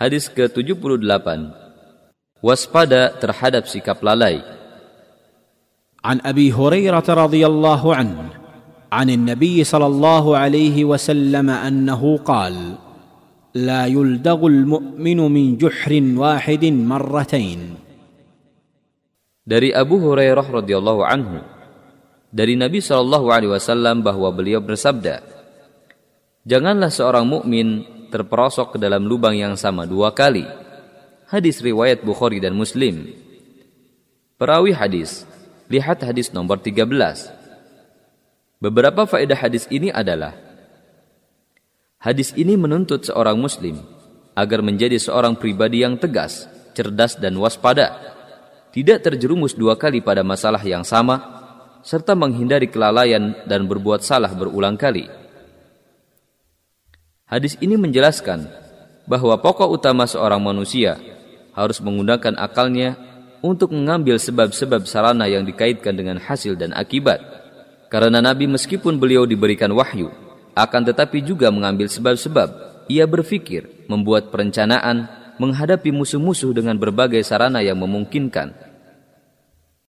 Hadis ke-78. Waspada terhadap sikap lalai. عن ابي هريره رضي الله عنه عن النبي صلى الله عليه وسلم انه قال لا يلدغ المؤمن من جحر واحد مرتين Dari Abu Hurairah radhiyallahu anhu dari Nabi Shallallahu alaihi wasallam bahwa beliau bersabda Janganlah seorang mukmin terperosok ke dalam lubang yang sama dua kali. Hadis riwayat Bukhari dan Muslim. Perawi hadis, lihat hadis nomor 13. Beberapa faedah hadis ini adalah Hadis ini menuntut seorang muslim agar menjadi seorang pribadi yang tegas, cerdas dan waspada, tidak terjerumus dua kali pada masalah yang sama, serta menghindari kelalaian dan berbuat salah berulang kali. Hadis ini menjelaskan bahwa pokok utama seorang manusia harus menggunakan akalnya untuk mengambil sebab-sebab sarana yang dikaitkan dengan hasil dan akibat. Karena Nabi meskipun beliau diberikan wahyu, akan tetapi juga mengambil sebab-sebab. Ia berpikir, membuat perencanaan, menghadapi musuh-musuh dengan berbagai sarana yang memungkinkan